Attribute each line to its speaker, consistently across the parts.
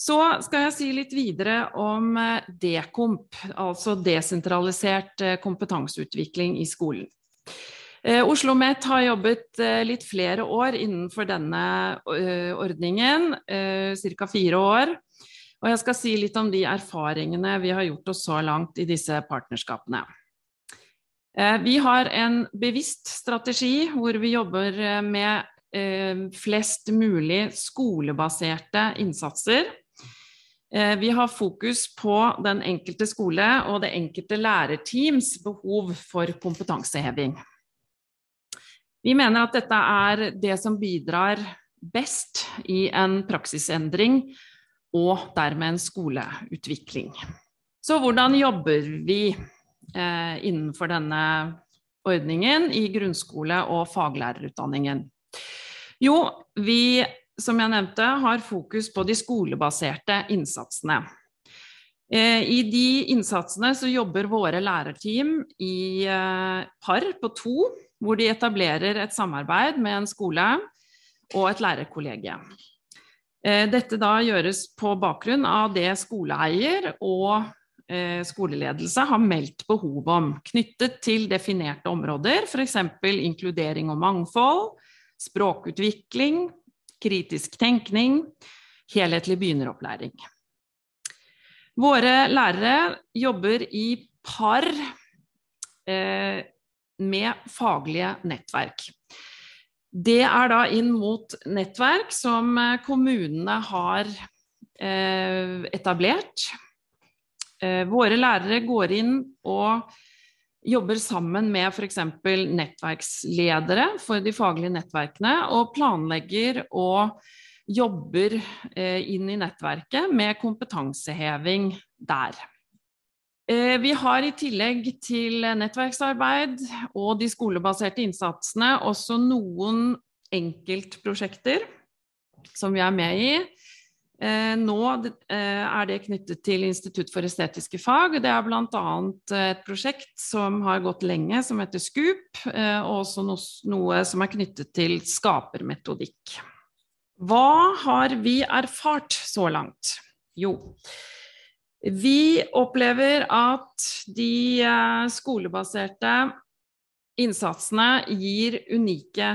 Speaker 1: Så skal jeg si litt videre om eh, Dekomp, altså desentralisert eh, kompetanseutvikling i skolen. Eh, Oslo OsloMet har jobbet litt flere år innenfor denne ordningen, ca. fire år. Og jeg skal si litt om de erfaringene vi har gjort oss så langt i disse partnerskapene. Vi har en bevisst strategi hvor vi jobber med flest mulig skolebaserte innsatser. Eh, vi har fokus på den enkelte skole og det enkelte lærerteams behov for kompetanseheving. Vi mener at dette er det som bidrar best i en praksisendring og dermed en skoleutvikling. Så hvordan jobber vi eh, innenfor denne ordningen i grunnskole- og faglærerutdanningen? Jo, vi som jeg nevnte, har fokus på de skolebaserte innsatsene. Eh, I de innsatsene så jobber våre lærerteam i eh, par på to, hvor de etablerer et samarbeid med en skole og et lærerkollegie. Eh, dette da gjøres på bakgrunn av det skoleeier og skoleledelse har meldt behov om, knyttet til definerte områder, f.eks. inkludering og mangfold, språkutvikling, kritisk tenkning, helhetlig begynneropplæring. Våre lærere jobber i par eh, med faglige nettverk. Det er da inn mot nettverk som eh, kommunene har eh, etablert. Eh, våre lærere går inn og jobber sammen med f.eks. nettverksledere for de faglige nettverkene, og planlegger og jobber eh, inn i nettverket med kompetanseheving der. Eh, vi har i tillegg til nettverksarbeid og de skolebaserte innsatsene også noen enkeltprosjekter som vi er med i. Eh, nå eh, er det knyttet til Institutt for estetiske fag. Det er bl.a. et prosjekt som har gått lenge, som heter SKUP, eh, og også noe som er knyttet til skapermetodikk. Hva har vi erfart så langt? Jo, vi opplever at de skolebaserte innsatsene gir unike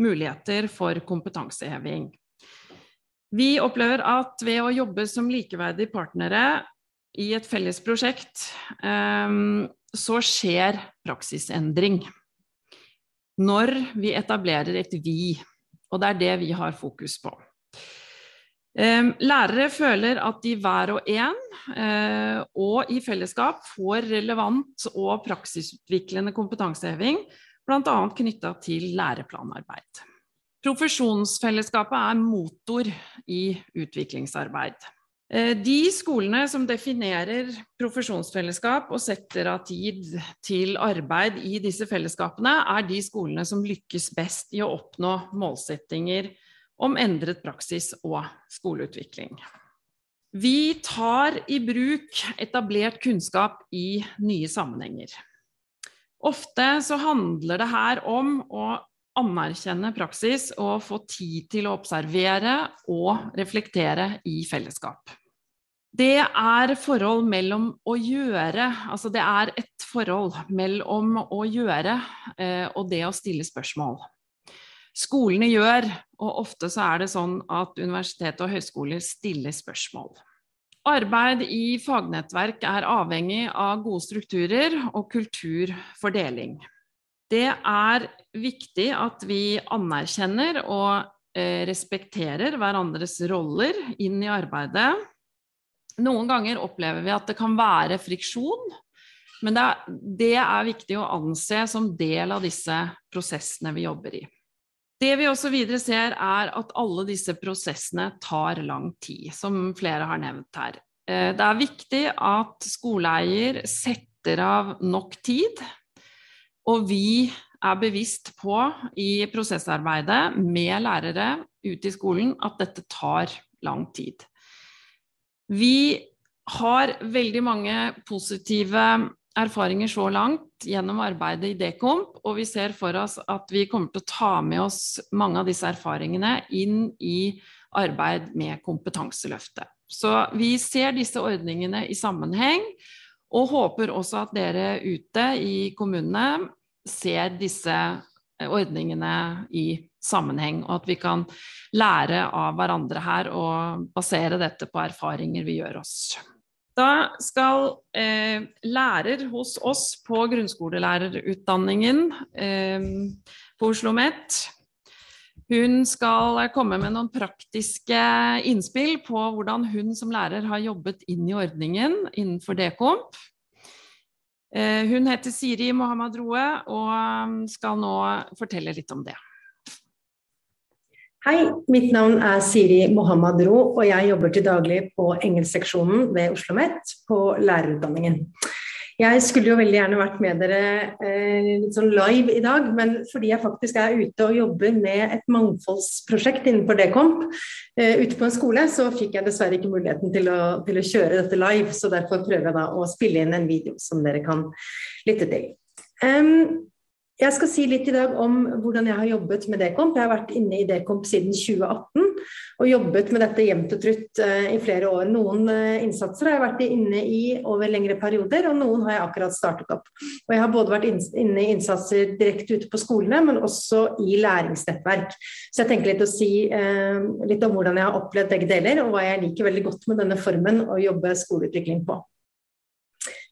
Speaker 1: muligheter for kompetanseheving. Vi opplever at ved å jobbe som likeverdige partnere i et felles prosjekt, ehm, så skjer praksisendring. Når vi etablerer et vi, og det er det vi har fokus på. Ehm, lærere føler at de hver og en, eh, og i fellesskap, får relevant og praksisutviklende kompetanseheving, bl.a. knytta til læreplanarbeid. Profesjonsfellesskapet er motor i utviklingsarbeid. Eh, de skolene som definerer profesjonsfellesskap og setter av tid til arbeid i disse fellesskapene, er de skolene som lykkes best i å oppnå målsettinger om endret praksis og skoleutvikling. Vi tar i bruk etablert kunnskap i nye sammenhenger. Ofte så handler det her om å anerkjenne praksis og få tid til å observere og reflektere i fellesskap. Det er forhold mellom å gjøre, altså det er et forhold mellom å gjøre eh, og det å stille spørsmål. Skolene gjør, og ofte så er det sånn at universitet og høyskoler stiller spørsmål. Arbeid i fagnettverk er avhengig av gode strukturer og kultur for deling. Det er viktig at vi anerkjenner og eh, respekterer hverandres roller inn i arbeidet. Noen ganger opplever vi at det kan være friksjon, men det er, det er viktig å anse som del av disse prosessene vi jobber i. Det vi også videre ser, er at alle disse prosessene tar lang tid, som flere har nevnt her. Eh, det er viktig at skoleeier setter av nok tid og vi er bevisst på i prosessarbeidet med lærere ute i skolen at dette tar lang tid. Vi har veldig mange positive erfaringer så langt gjennom arbeidet i Dekomp, og vi ser for oss at vi kommer til å ta med oss mange av disse erfaringene inn i arbeid med Kompetanseløftet. Så vi ser disse ordningene i sammenheng, og håper også at dere ute i kommunene ser disse ordningene i sammenheng, og at vi kan lære av hverandre her og basere dette på erfaringer vi gjør oss. Da skal eh, lærer hos oss på grunnskolelærerutdanningen eh, på Oslo OsloMet hun skal komme med noen praktiske innspill på hvordan hun som lærer har jobbet inn i ordningen innenfor Dekomp. Eh, hun heter Siri Mohammed Roe og skal nå fortelle litt om det.
Speaker 2: Hei, mitt navn er Siri Mohammed Roe, og jeg jobber til daglig på engelskseksjonen ved Oslo OsloMet på lærerutdanningen. Jeg skulle jo veldig gjerne vært med dere eh, litt sånn live i dag, men fordi jeg faktisk er ute og jobber med et mangfoldsprosjekt innenfor Dekomp eh, ute på en skole, så fikk jeg dessverre ikke muligheten til å, til å kjøre dette live. Så derfor prøver jeg da å spille inn en video som dere kan lytte til. Um, jeg skal si litt i dag om hvordan jeg har jobbet med Dekomp. Jeg har vært inne i Dekomp siden 2018 og jobbet med dette jevnt og trutt uh, i flere år. Noen uh, innsatser har jeg vært inne i over lengre perioder, og noen har jeg akkurat startet opp. Og jeg har både vært inne i innsatser direkte ute på skolene, men også i læringsnettverk. Så jeg tenker litt å si uh, litt om hvordan jeg har opplevd begge deler, og hva jeg liker veldig godt med denne formen å jobbe skoleutvikling på.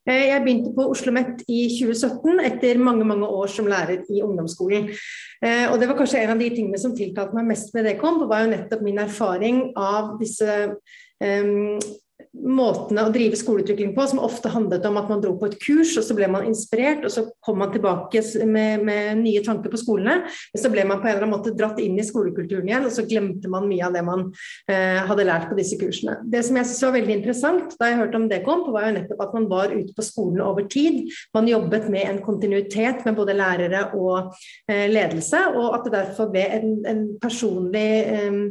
Speaker 2: Eh, jeg begynte på Oslo OsloMet i 2017 etter mange mange år som lærer i ungdomsskolen. Eh, og det var kanskje en av de tingene som tiltalte meg mest med det kom, var jo nettopp min erfaring av disse um, måtene å drive skoleutvikling på, som ofte handlet om at man dro på et kurs, og så ble man inspirert, og så kom man tilbake med, med, nye tanker på skolene. Men så ble man på en eller annen måte dratt inn i skolekulturen igjen, og så glemte man mye av det man eh, hadde lært på disse kursene. Det som jeg syntes var veldig interessant da jeg hørte om det kom, var jo nettopp at man var ute på skolen over tid. Man jobbet med en kontinuitet med både lærere og eh, ledelse, og at det derfor ble en, en personlig eh,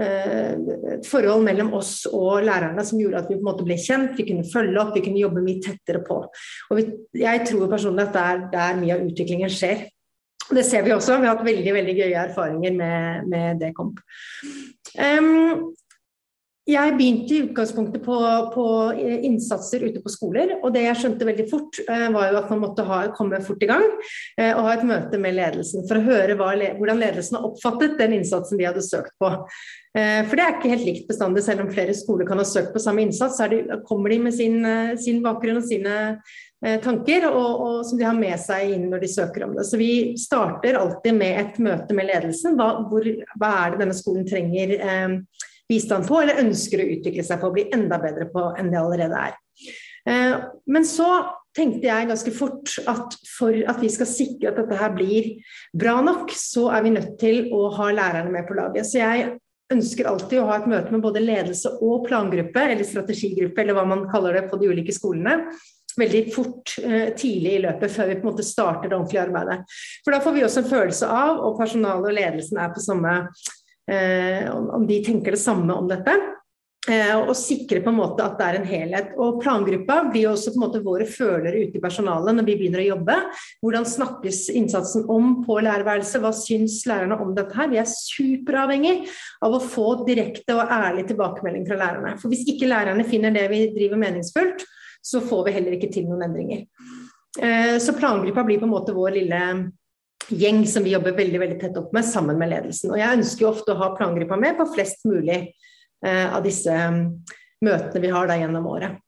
Speaker 2: et forhold mellom oss og lærerne som gjorde at vi på en måte ble kjent, vi kunne følge opp, vi kunne jobbe mye tettere på. Og vi, jeg tror personlig at det er der mye av utviklingen skjer. Det ser vi også. Vi har hatt veldig veldig gøye erfaringer med, med Dekomp. Um, jeg begynte i utgangspunktet på, på, innsatser ute på skoler. Og det jeg skjønte veldig fort, eh, var jo at man måtte ha, komme fort i gang eh, og ha et møte med ledelsen for å høre hva, hvordan ledelsen har oppfattet den innsatsen de hadde søkt på. Eh, for det er ikke helt likt bestandig, selv om flere skoler kan ha søkt på samme innsats. Så det, kommer de med sin, sin, bakgrunn og sine tanker og, og, som de har med seg inn når de søker om det. Så vi starter alltid med et møte med ledelsen. Hva, hvor, hva er det denne skolen trenger? Eh, bistand på, eller ønsker å utvikle seg på å bli enda bedre på enn det allerede er. Eh, men så tenkte jeg ganske fort at for at vi skal sikre at dette her blir bra nok, så er vi nødt til å ha lærerne med på laget. Så jeg ønsker alltid å ha et møte med både ledelse og plangruppe, eller strategigruppe, eller hva man kaller det på de ulike skolene. Veldig fort, eh, tidlig i løpet, før vi på en måte starter det ordentlige arbeidet. For da får vi også en følelse av, og personalet og ledelsen er på samme om de tenker det samme om dette. Eh, og sikre på en måte at det er en helhet. Og Plangruppa blir også på en måte våre følere ute i personalet når vi begynner å jobbe. Hvordan snakkes innsatsen om på lærerværelset? Hva syns lærerne om dette her? Vi er superavhengig av å få direkte og ærlig tilbakemelding fra lærerne. For hvis ikke lærerne finner det vi driver meningsfullt, så får vi heller ikke til noen endringer. Eh, så plangruppa blir på en måte vår lille gjeng som vi jobber veldig veldig tett opp med sammen med ledelsen. Og Jeg ønsker jo ofte å ha plangruppa med på flest mulig eh, av disse um, møtene vi har da gjennom året.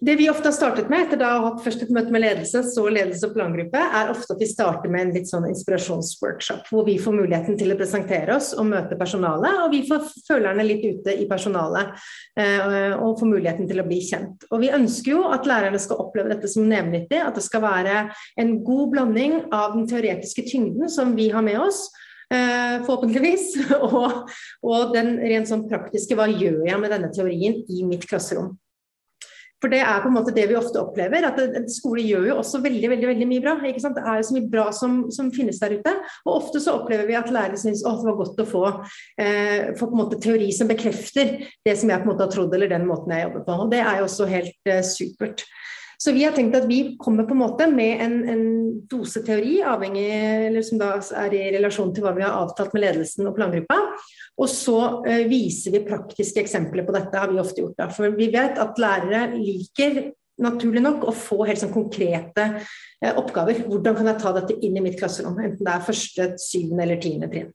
Speaker 2: Det vi ofte har startet med, etter da å ha hatt først et møte med ledelse, så ledelse og plangruppe, er ofte at vi starter med en litt sånn inspirasjonsworkshop, hvor vi får muligheten til å presentere oss og møte personalet. Og vi får følerne litt ute i personalet eh, og får muligheten til å bli kjent. Og vi ønsker jo at lærerne skal oppleve dette som nevnyttig, at det skal være en god blanding av den teoretiske tyngden som vi har med oss, Uh, forhåpentligvis. Og, og, den rent sånn praktiske, hva gjør jeg med denne teorien i mitt klasserom. For det er på en måte det vi ofte opplever. at en Skole gjør jo også veldig veldig, veldig mye bra. ikke sant? Det er jo så mye bra som, som finnes der ute. Og ofte så opplever vi at lærere syns at det var godt å få, eh, få, på en måte teori som bekrefter det som jeg på en måte har trodd, eller den måten jeg jobber på. Og det er jo også helt eh, supert. Så vi har tenkt at vi kommer på en måte med en, en dose avhengig, eller som da er i relasjon til hva vi har avtalt med ledelsen og plangruppa. Og så uh, viser vi praktiske eksempler på dette, har vi ofte gjort. da. For vi vet at lærere liker naturlig nok å få helt sånn konkrete uh, oppgaver. Hvordan kan jeg ta dette inn i mitt klasserom? Enten det er første, syvende eller tiende trinn.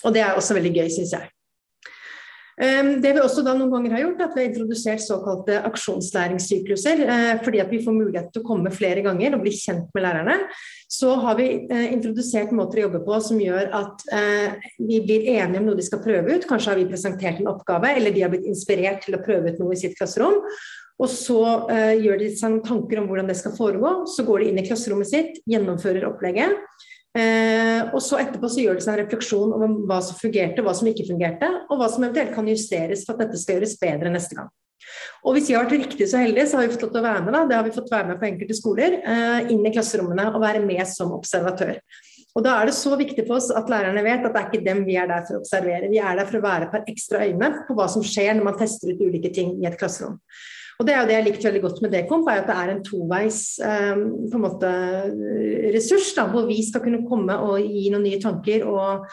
Speaker 2: Og det er også veldig gøy, syns jeg. Ehm, det vi også da noen ganger har gjort, er at vi har introdusert såkalte aksjonslæringssykluser. Eh, fordi at vi får mulighet til å komme flere ganger og bli kjent med lærerne. Så har vi eh, introdusert måter å jobbe på som gjør at eh, vi blir enige om noe de skal prøve ut. Kanskje har vi presentert en oppgave, eller de har blitt inspirert til å prøve ut noe i sitt klasserom. Og så gjør de seg noen tanker om hvordan det skal foregå. Så går de inn i klasserommet sitt, gjennomfører opplegget. Eh, og så etterpå så gjør det seg en refleksjon om hva som fungerte, hva som ikke fungerte, og hva som eventuelt kan justeres for at dette skal gjøres bedre neste gang. Og hvis vi har vært riktig så heldige, så har vi fått lov til å være med. Da. Det har vi fått være med på enkelte skoler. Eh, inn i klasserommene og være med som observatør. Og Da er det så viktig for oss at lærerne vet at det er ikke dem vi er der for å observere. Vi er der for å være et par ekstra øyne på hva som skjer når man tester ut ulike ting i et klasserom. Og det er jo det jeg likte veldig godt med Dekomp, er at det er en toveis um, på en måte ressurs, da, hvor vi skal kunne komme og gi noen nye tanker og,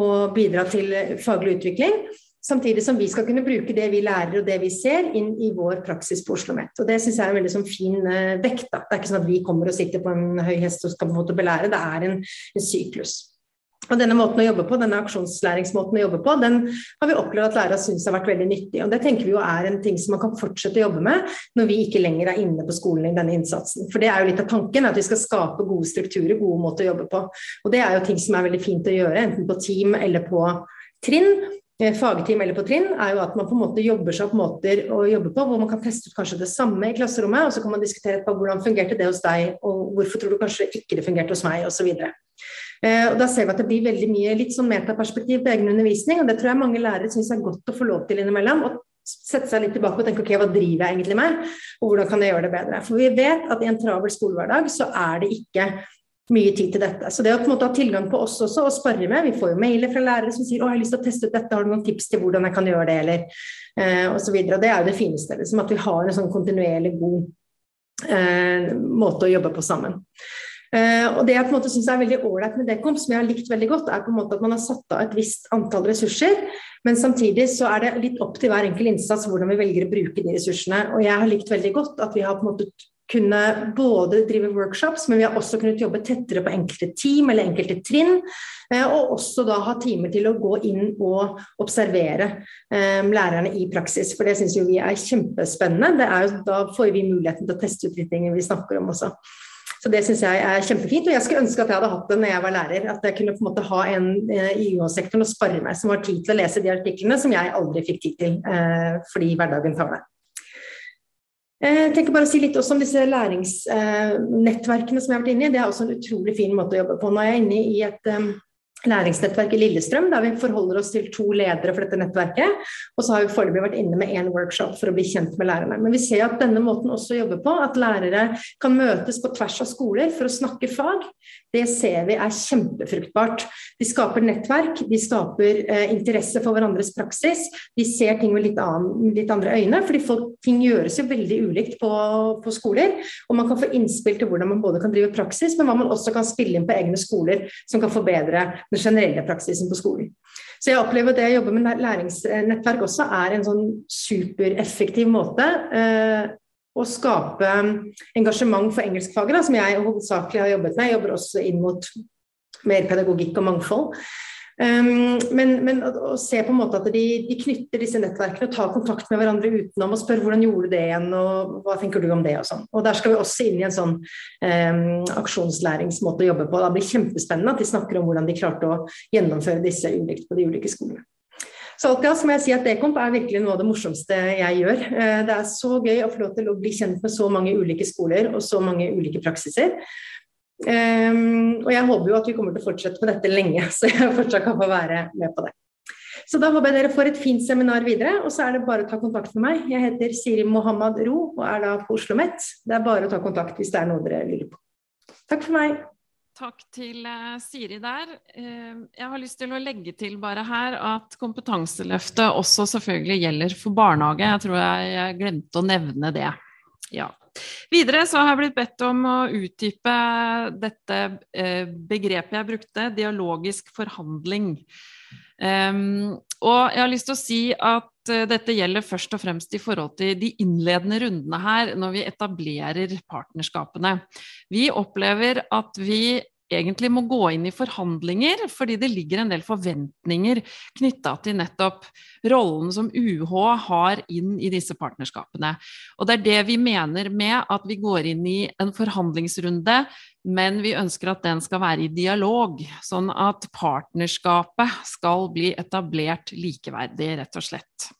Speaker 2: og bidra til faglig utvikling. Samtidig som vi skal kunne bruke det vi lærer og det vi ser, inn i vår praksis på Oslo OsloMet. Og Det syns jeg er en veldig sånn fin uh, vekt. Da. Det er ikke sånn at vi kommer og sitter på en høy hest og skal på en måte belære, det er en, en syklus. Og denne måten å jobbe på, denne aksjonslæringsmåten å jobbe på, den har vi opplevd at lærere syns har vært veldig nyttig. Og det tenker vi jo er en ting som man kan fortsette å jobbe med når vi ikke lenger er inne på skolen i denne innsatsen. For det er jo litt av tanken, at vi skal skape gode strukturer, gode måter å jobbe på. Og det er jo ting som er veldig fint å gjøre, enten på team eller på trinn eh, fagteam eller på trinn, er jo at man på en måte jobber seg opp måter å jobbe på, hvor man kan teste ut kanskje det samme i klasserommet, og så kan man diskutere på hvordan fungerte det hos deg, og hvorfor tror du kanskje ikke det fungerte hos meg, osv. og Da ser vi at det blir veldig mye litt sånn metaperspektiv på egen undervisning, og det tror jeg mange lærere syns er godt å få lov til innimellom. og Sette seg litt tilbake og tenke ok, hva driver jeg egentlig med, og hvordan kan jeg gjøre det bedre. For vi vet at i en travel skolehverdag så er det ikke mye tid til dette. Så det å på en måte ha tilgang på oss også og sparre med Vi får jo mailer fra lærere som sier å, jeg har lyst til å teste ut dette, har du noen tips til hvordan jeg kan gjøre det, eller eh, osv. Det er jo det fineste. Liksom, at vi har en sånn kontinuerlig god eh, måte å jobbe på sammen. Uh, og Det jeg på en måte synes er veldig ålreit med Dekom, som jeg har likt veldig godt, er på en måte at man har satt av et visst antall ressurser, men samtidig så er det litt opp til hver enkel innsats hvordan vi velger å bruke de ressursene. Og jeg har likt veldig godt at vi har på en måte kunne både drive workshops, men vi har også kunnet jobbe tettere på enkelte team eller enkelte trinn. Uh, og også da ha timer til å gå inn og observere um, lærerne i praksis. For det syns vi er kjempespennende. Det er jo, da får vi muligheten til å teste ut de tingene vi snakker om også. Så det syns jeg er kjempefint. Og jeg skulle ønske at jeg hadde hatt det når jeg var lærer. At jeg kunne på en måte ha en eh, i UH-sektoren og spare meg som har tid til å lese de artiklene som jeg aldri fikk tid til eh, fordi hverdagen tar det. Eh, jeg tenker bare å si litt også om disse læringsnettverkene som jeg har vært inne i. Det er også en utrolig fin måte å jobbe på. Nå er jeg inne i et læringsnettverk i Lillestrøm, der vi forholder oss til to ledere for dette nettverket. Og så har vi foreløpig vært inne med én workshop for å bli kjent med lærerne. Men vi ser at denne måten også jobber på, at lærere kan møtes på tvers av skoler for å snakke fag, det ser vi er kjempefruktbart. De skaper nettverk, de skaper eh, interesse for hverandres praksis. De ser ting med litt, annen, litt andre øyne, fordi folk, ting gjøres jo veldig ulikt på, på, skoler. Og man kan få innspill til hvordan man både kan drive praksis, men hva man også kan spille inn på egne skoler som kan forbedre den generelle praksisen på skolen. Så jeg opplever at det å jobbe med læringsnettverk også er en sånn supereffektiv måte eh, å skape engasjement for engelskfaget, som jeg hovedsakelig har jobbet med. Jeg jobber også inn mot mer pedagogikk og mangfold. Um, men, men å, se på en måte at de, de, knytter disse nettverkene og tar kontakt med hverandre utenom og spør hvordan gjorde du det igjen, og hva tenker du om det og sånn. Og der skal vi også inn i en sånn um, aksjonslæringsmåte å jobbe på. Det blir kjempespennende at de snakker om hvordan de klarte å gjennomføre disse ulikt på de ulike skolene. Så alt i må jeg si at Dekomp er virkelig noe av det morsomste jeg gjør. Eh, det er så gøy å få lov til å bli kjent med så mange ulike skoler og så mange ulike praksiser. Um, og jeg håper jo at vi kommer til å fortsette med dette lenge, så jeg fortsatt kan få være med på det. Så da håper jeg dere får et fint seminar videre, og så er det bare å ta kontakt med meg. Jeg heter Siri Mohammad Ro og er da på Oslo OsloMet. Det er bare å ta kontakt hvis det er noe dere lurer på. Takk for meg.
Speaker 1: Takk til uh, Siri der. Uh, jeg har lyst til å legge til bare her at Kompetanseløftet også selvfølgelig gjelder for barnehage. Jeg tror jeg glemte å nevne det. Ja. Videre så har jeg blitt bedt om å utdype dette eh, begrepet jeg brukte, dialogisk forhandling. Um, og jeg har lyst til å si at uh, dette gjelder først og fremst i forhold til de innledende rundene her, når vi etablerer partnerskapene. Vi opplever at vi egentlig må gå inn i forhandlinger, fordi det ligger en del forventninger knytta til nettopp rollen som UH har inn i disse partnerskapene. Og det er det vi mener med at vi går inn i en forhandlingsrunde, men vi ønsker at den skal være i dialog, sånn at partnerskapet skal bli etablert likeverdig, rett og slett.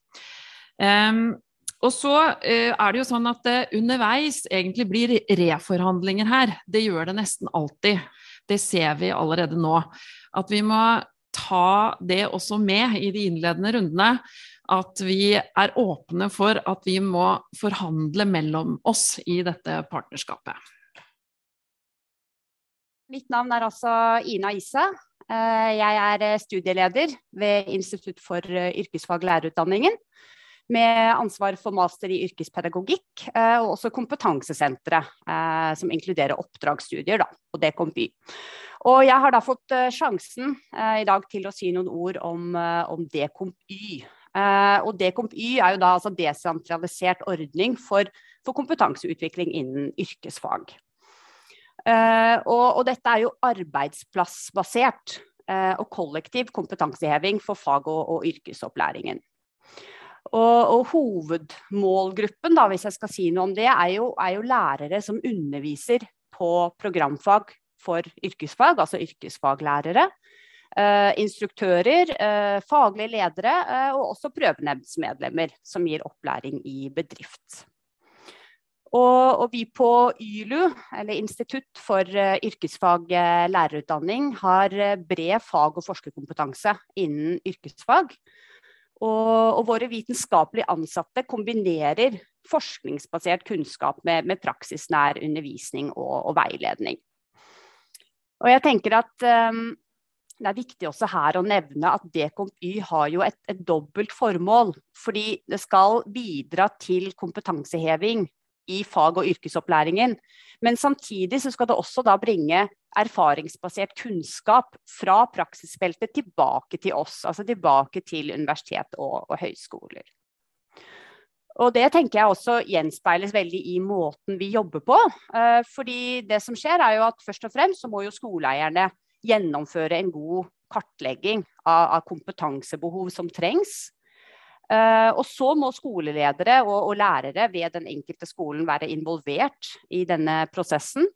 Speaker 1: Um, og så uh, er det jo sånn at det underveis egentlig blir reforhandlinger her. Det gjør det nesten alltid. Det ser vi allerede nå. At vi må ta det også med i de innledende rundene. At vi er åpne for at vi må forhandle mellom oss i dette partnerskapet.
Speaker 3: Mitt navn er altså Ina Ise. Eh, jeg er studieleder ved Institutt for yrkesfag lærerutdanningen med ansvar for master i yrkespedagogikk, eh, og også kompetansesenteret, eh, som inkluderer oppdragsstudier da, på Dekomp-Y. Og jeg har da fått eh, sjansen i dag til å si noen ord om, om Dekomp-Y. Og Dekomp-Y er jo da altså desentralisert ordning for, for kompetanseutvikling innen yrkesfag. Og, og dette er jo arbeidsplassbasert og kollektiv kompetanseheving for fag- og, og yrkesopplæringen. Og, og, hovedmålgruppen, da, hvis jeg skal si noe om det, er jo, er jo lærere som underviser på programfag for yrkesfag, altså yrkesfaglærere. Uh, instruktører, uh, faglige ledere uh, og også prøvenemndsmedlemmer som gir opplæring i bedrift. Og, og, vi på YLU, eller Institutt for yrkesfag lærerutdanning, har bred fag- og forskerkompetanse innen yrkesfag. Og, og, våre vitenskapelig ansatte kombinerer forskningsbasert kunnskap med, med praksisnær undervisning og, og, veiledning. Og jeg tenker at um, det er viktig også her å nevne at DKMY har jo et, et dobbelt formål. Fordi det skal bidra til kompetanseheving i fag- og yrkesopplæringen. Men samtidig så skal det også da bringe erfaringsbasert kunnskap fra praksisfeltet tilbake til oss, altså tilbake til universitet og, og høyskoler. Og Det tenker jeg også gjenspeiles veldig i måten vi jobber på. Eh, fordi det som skjer er jo at først og fremst så må jo skoleeierne gjennomføre en god kartlegging av, av kompetansebehov som trengs. Uh, og så må skoleledere og, og, lærere ved den enkelte skolen være involvert i denne prosessen.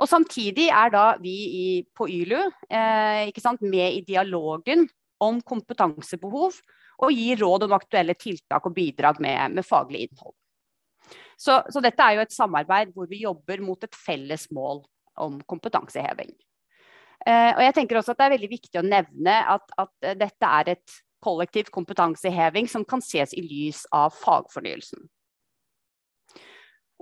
Speaker 3: Og samtidig er da vi i, på YLU uh, med i dialogen om kompetansebehov og gir råd om aktuelle tiltak og bidrag med, med faglig innhold. Så, så, dette er jo et samarbeid hvor vi jobber mot et felles mål om kompetanseheving. Eh, og jeg tenker også at Det er veldig viktig å nevne at, at dette er et kollektiv kompetanseheving som kan ses i lys av fagfornyelsen.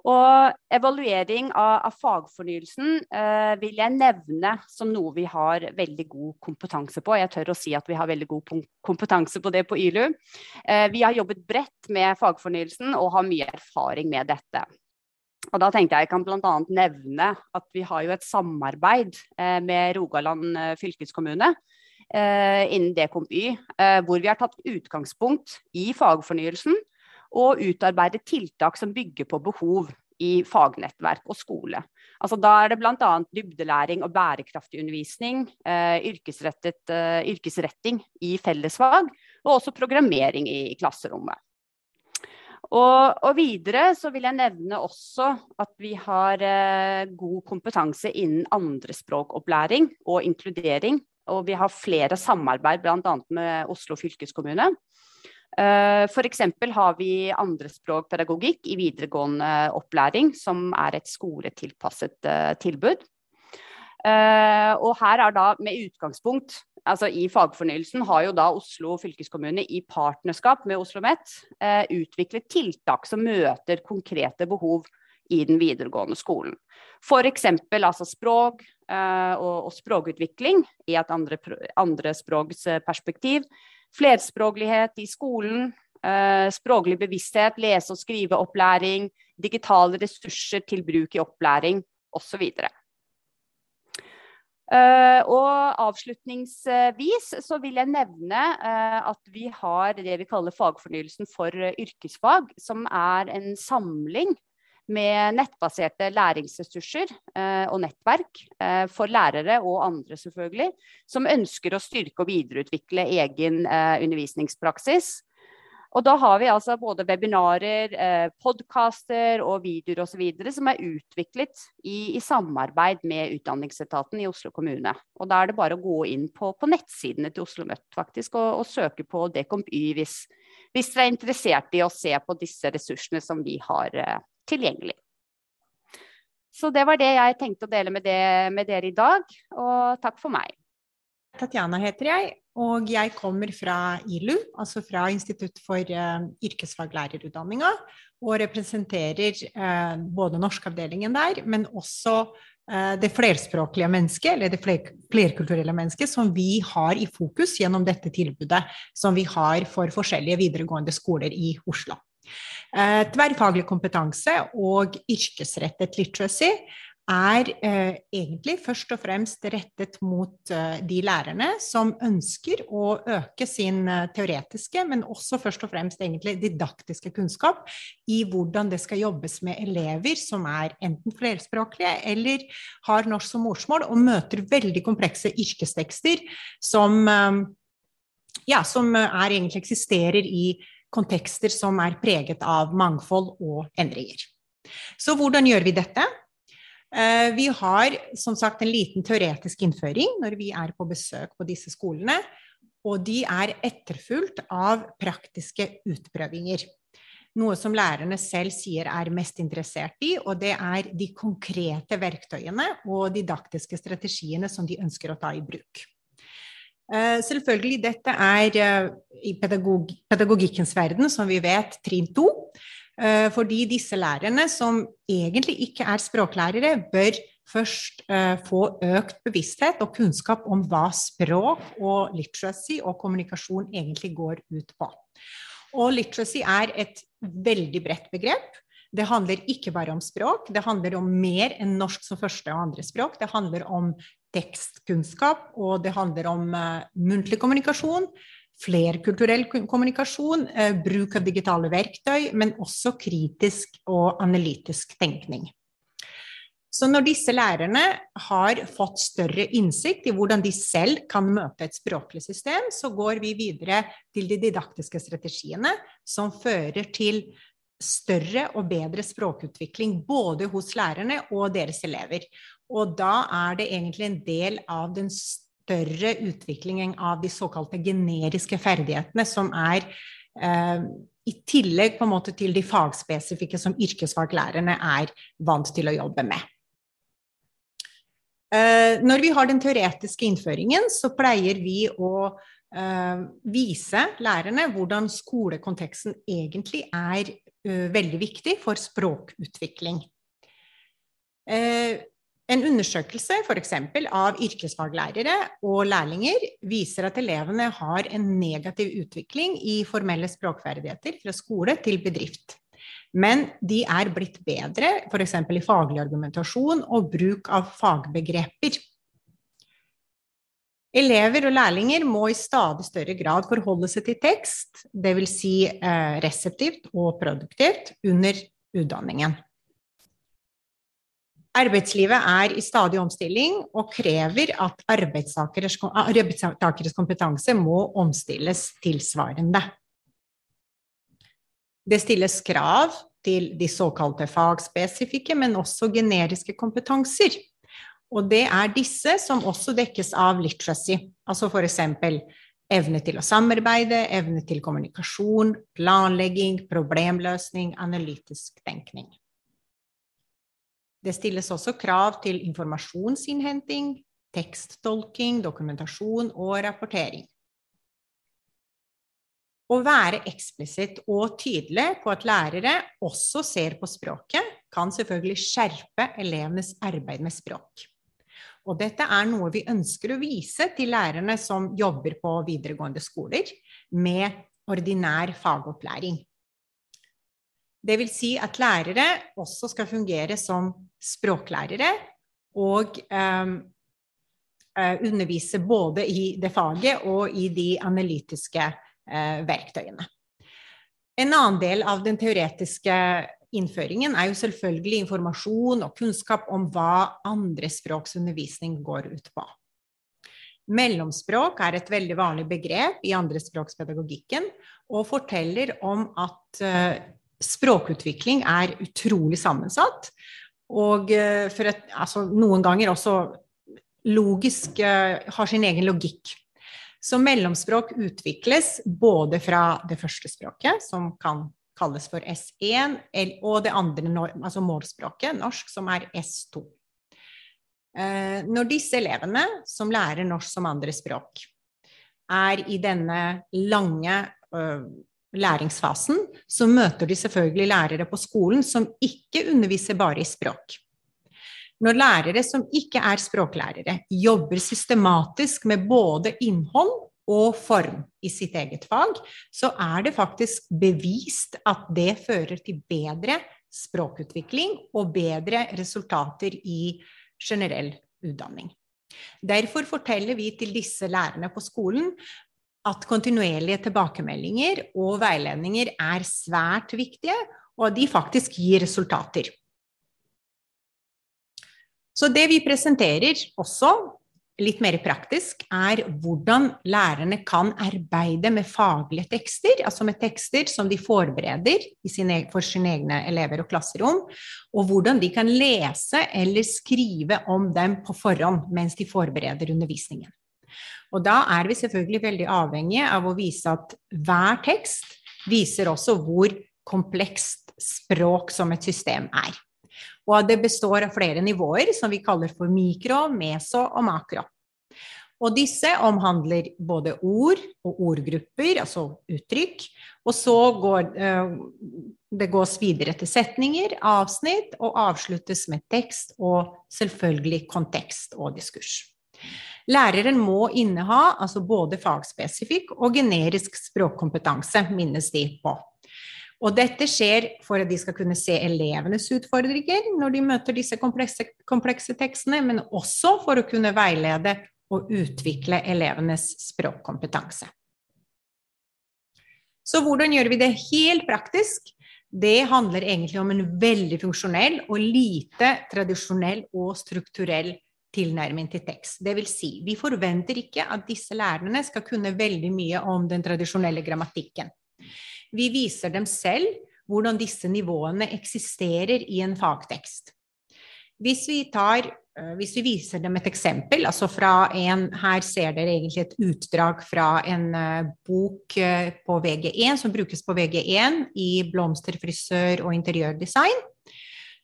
Speaker 3: Og evaluering av, av fagfornyelsen eh, vil jeg nevne som noe vi har veldig god kompetanse på. Jeg tør å si at vi har veldig god kompetanse på det på YLU. Eh, vi har jobbet bredt med fagfornyelsen og har mye erfaring med dette. Og da tenkte jeg jeg kan bl.a. nevne at vi har jo et samarbeid eh, med Rogaland eh, fylkeskommune innen DKMY, eh, hvor vi har tatt utgangspunkt i fagfornyelsen og utarbeidet tiltak som bygger på behov i fagnettverk og skole. Altså, da er det bl.a. dybdelæring og bærekraftig undervisning, eh, eh, yrkesretting i fellesfag, og også programmering i, i klasserommet. Og, og, videre så vil jeg nevne også at vi har eh, god kompetanse innen andrespråkopplæring og inkludering og vi har flere samarbeid bl.a. med Oslo fylkeskommune. Eh, F.eks. har vi andrespråkpedagogikk i videregående opplæring, som er et skoletilpasset eh, tilbud. Eh, og her er da med utgangspunkt altså I fagfornyelsen har jo da Oslo fylkeskommune i partnerskap med Oslo OsloMet utviklet tiltak som møter konkrete behov i den videregående skolen. F.eks. altså språk uh, og, og, språkutvikling i et andre, andre språks perspektiv. Flerspråklighet i skolen, uh, språklig bevissthet, lese- og skriveopplæring, digitale ressurser til bruk i opplæring osv. Uh, og avslutningsvis så vil jeg nevne uh, at vi har det vi kaller Fagfornyelsen for uh, yrkesfag, som er en samling med nettbaserte læringsressurser og nettverk for lærere og andre selvfølgelig, som ønsker å styrke og videreutvikle egen undervisningspraksis og da har vi altså både webinarer, eh, podkaster og videoer osv. som er utviklet i, i, samarbeid med Utdanningsetaten i Oslo kommune. Og da er det bare å gå inn på, på nettsidene til Oslo Møtt faktisk, og, og søke på Dekomp-Y hvis, hvis, dere er interessert i å se på disse ressursene som vi har eh, tilgjengelig. Så det var det jeg tenkte å dele med, det, med dere i dag, og takk for meg.
Speaker 4: Tatjana heter jeg, og jeg kommer fra ILU, altså fra Institutt for uh, yrkesfaglærerutdanninga, og representerer uh, både norskavdelingen der, men også uh, det flerspråklige mennesket, eller det fler flerkulturelle mennesket, som vi har i fokus gjennom dette tilbudet som vi har for forskjellige videregående skoler i Oslo. Tverrfaglig kompetanse og yrkesrettet literacy er eh, egentlig først og fremst rettet mot eh, de lærerne som ønsker å øke sin eh, teoretiske, men også først og fremst egentlig didaktiske kunnskap i hvordan det skal jobbes med elever som er enten flerspråklige eller har norsk som morsmål, og møter veldig komplekse yrkestekster som, eh, ja, som er, egentlig eksisterer i kontekster som er preget av mangfold og endringer. Så hvordan gjør vi dette? Eh, vi har som sagt en liten teoretisk innføring når vi er på besøk på disse skolene. Og de er etterfulgt av praktiske utprøvinger. Noe som lærerne selv sier er mest interessert i, og det er de konkrete verktøyene og didaktiske strategiene som de ønsker å ta i bruk. Eh, selvfølgelig, dette er eh, i pedagog pedagogikkens verden, som vi vet, trinn to. Eh, fordi disse lærerne, som egentlig ikke er språklærere, bør først få økt bevissthet og kunnskap om hva språk og literacy og kommunikasjon egentlig går ut på. Og literacy er et veldig bredt begrep. Det handler ikke bare om språk, det handler om mer enn norsk som første og andre språk. Det handler om tekstkunnskap, og det handler om uh, muntlig kommunikasjon, flerkulturell kommunikasjon, eh, bruk av digitale verktøy, men også kritisk og analytisk tenkning. Så når disse lærerne har fått større innsikt i hvordan de selv kan møte et språklig system, så går vi videre til de didaktiske strategiene som fører til større og bedre språkutvikling både hos lærerne og deres elever. Og da er det egentlig en del av den større utviklingen av de såkalte generiske ferdighetene, som er eh, i tillegg på en måte til de fagspesifikke som yrkesfaglærerne er vant til å jobbe med. Eh, når vi har den teoretiske innføringen, så pleier vi å eh, vise lærerne hvordan skolekonteksten egentlig er uh, veldig viktig for språkutvikling. Eh, en undersøkelse f.eks. av yrkesfaglærere og lærlinger viser at elevene har en negativ utvikling i formelle språkferdigheter fra skole til bedrift. Men de er blitt bedre f.eks. i faglig argumentasjon og bruk av fagbegreper. Elever og lærlinger må i stadig større grad forholde seg til tekst, dvs. Si, eh, reseptivt og produktivt, under utdanningen. Arbeidslivet er i stadig omstilling og krever at arbeidstakeres, arbeidstakeres kompetanse må omstilles tilsvarende. Det stilles krav til de såkalte fagspesifikke, men også generiske kompetanser. Og det er disse som også dekkes av literacy, altså f.eks. evne til å samarbeide, evne til kommunikasjon, planlegging, problemløsning, analytisk tenkning. Det stilles også krav til informasjonsinnhenting, teksttolking, dokumentasjon og rapportering. Å være eksplisitt og tydelig på at lærere også ser på språket, kan selvfølgelig skjerpe elevenes arbeid med språk. Og dette er noe vi ønsker å vise til lærerne som jobber på videregående skoler med ordinær fagopplæring. Det vil si at lærere også skal fungere som språklærere og um, undervise både i det faget og i de analytiske uh, verktøyene. En annen del av den teoretiske innføringen er jo selvfølgelig informasjon og kunnskap om hva andrespråksundervisning går ut på. Mellomspråk er et veldig vanlig begrep i andrespråkspedagogikken og forteller om at uh, språkutvikling er utrolig sammensatt. Og for et, altså, noen ganger også logisk uh, har sin egen logikk. Så mellomspråk utvikles både fra det første språket, som kan kalles for S1, og det andre, altså målspråket, norsk, som er S2. Eh, når disse elevene som lærer norsk som andre språk, er i denne lange læringsfasen, så møter de selvfølgelig lærere på skolen som ikke underviser bare i språk. Når lærere som ikke er språklærere, jobber systematisk med både innhold og form i sitt eget fag, så er det faktisk bevist at det fører til bedre språkutvikling og bedre resultater i generell utdanning. Derfor forteller vi til disse lærerne på skolen at kontinuerlige tilbakemeldinger og veiledninger er svært viktige, og at de faktisk gir resultater. Så det vi presenterer også litt mer praktisk, er hvordan lærerne kan arbeide med faglige tekster, altså med tekster som de forbereder sine, for sine egne elever og klasserom, og hvordan de kan lese eller skrive om dem på forhånd mens de forbereder undervisningen. Og da er vi selvfølgelig veldig avhengige av å vise at hver tekst viser også hvor komplekst språk som et system er. Og det består av flere nivåer som vi kaller for mikro, meso og makro. Og disse omhandler både ord og ordgrupper, altså uttrykk. Og så går uh, det gås videre til setninger, avsnitt, og avsluttes med tekst og selvfølgelig kontekst og diskurs. Læreren må inneha altså både fagspesifikk og generisk språkkompetanse, minnes de på. Og dette skjer for at de skal kunne se elevenes utfordringer når de møter disse komplekse, komplekse tekstene, men også for å kunne veilede og utvikle elevenes språkkompetanse. Så hvordan gjør vi det helt praktisk? Det handler egentlig om en veldig funksjonell og lite tradisjonell og strukturell tilnærming til tekst. Det vil si, vi forventer ikke at disse lærerne skal kunne veldig mye om den tradisjonelle grammatikken. Vi viser dem selv hvordan disse nivåene eksisterer i en fagtekst. Hvis vi, tar, eh, hvis vi viser dem et eksempel, altså fra en Her ser dere egentlig et utdrag fra en uh, bok uh, på VG1 som brukes på VG1 i blomster, frisør og interiørdesign,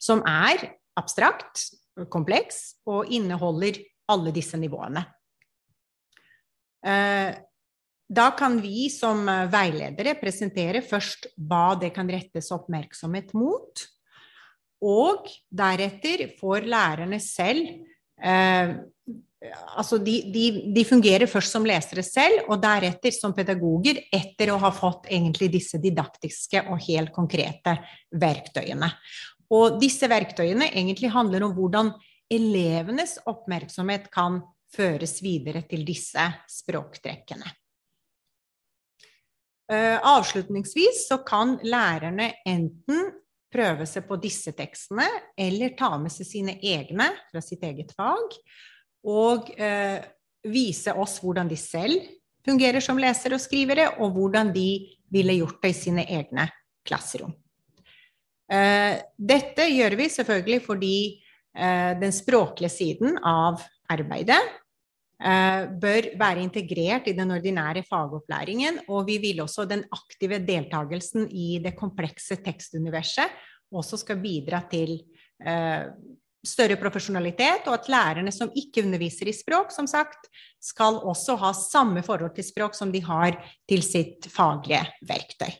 Speaker 4: som er abstrakt, kompleks og inneholder alle disse nivåene. Uh, da kan vi som eh, veiledere presentere først hva det kan rettes oppmerksomhet mot. Og deretter får lærerne selv eh, Altså de, de, de, fungerer først som lesere selv, og deretter som pedagoger etter å ha fått egentlig disse didaktiske og helt konkrete verktøyene. Og disse verktøyene egentlig handler om hvordan elevenes oppmerksomhet kan føres videre til disse språktrekkene. Eh, avslutningsvis så kan lærerne enten prøve seg på disse tekstene, eller ta med seg sine egne fra sitt eget fag, og eh, vise oss hvordan de selv fungerer som lesere og skrivere, og hvordan de ville gjort det i sine egne klasserom. Eh, dette gjør vi selvfølgelig fordi eh, den språklige siden av arbeidet Eh, bør være integrert i den ordinære fagopplæringen. Og vi vil også den aktive deltakelsen i det komplekse tekstuniverset også skal bidra til større profesjonalitet, og at lærerne som ikke underviser i språk, som sagt, skal også ha samme forhold til språk som de har til sitt faglige verktøy.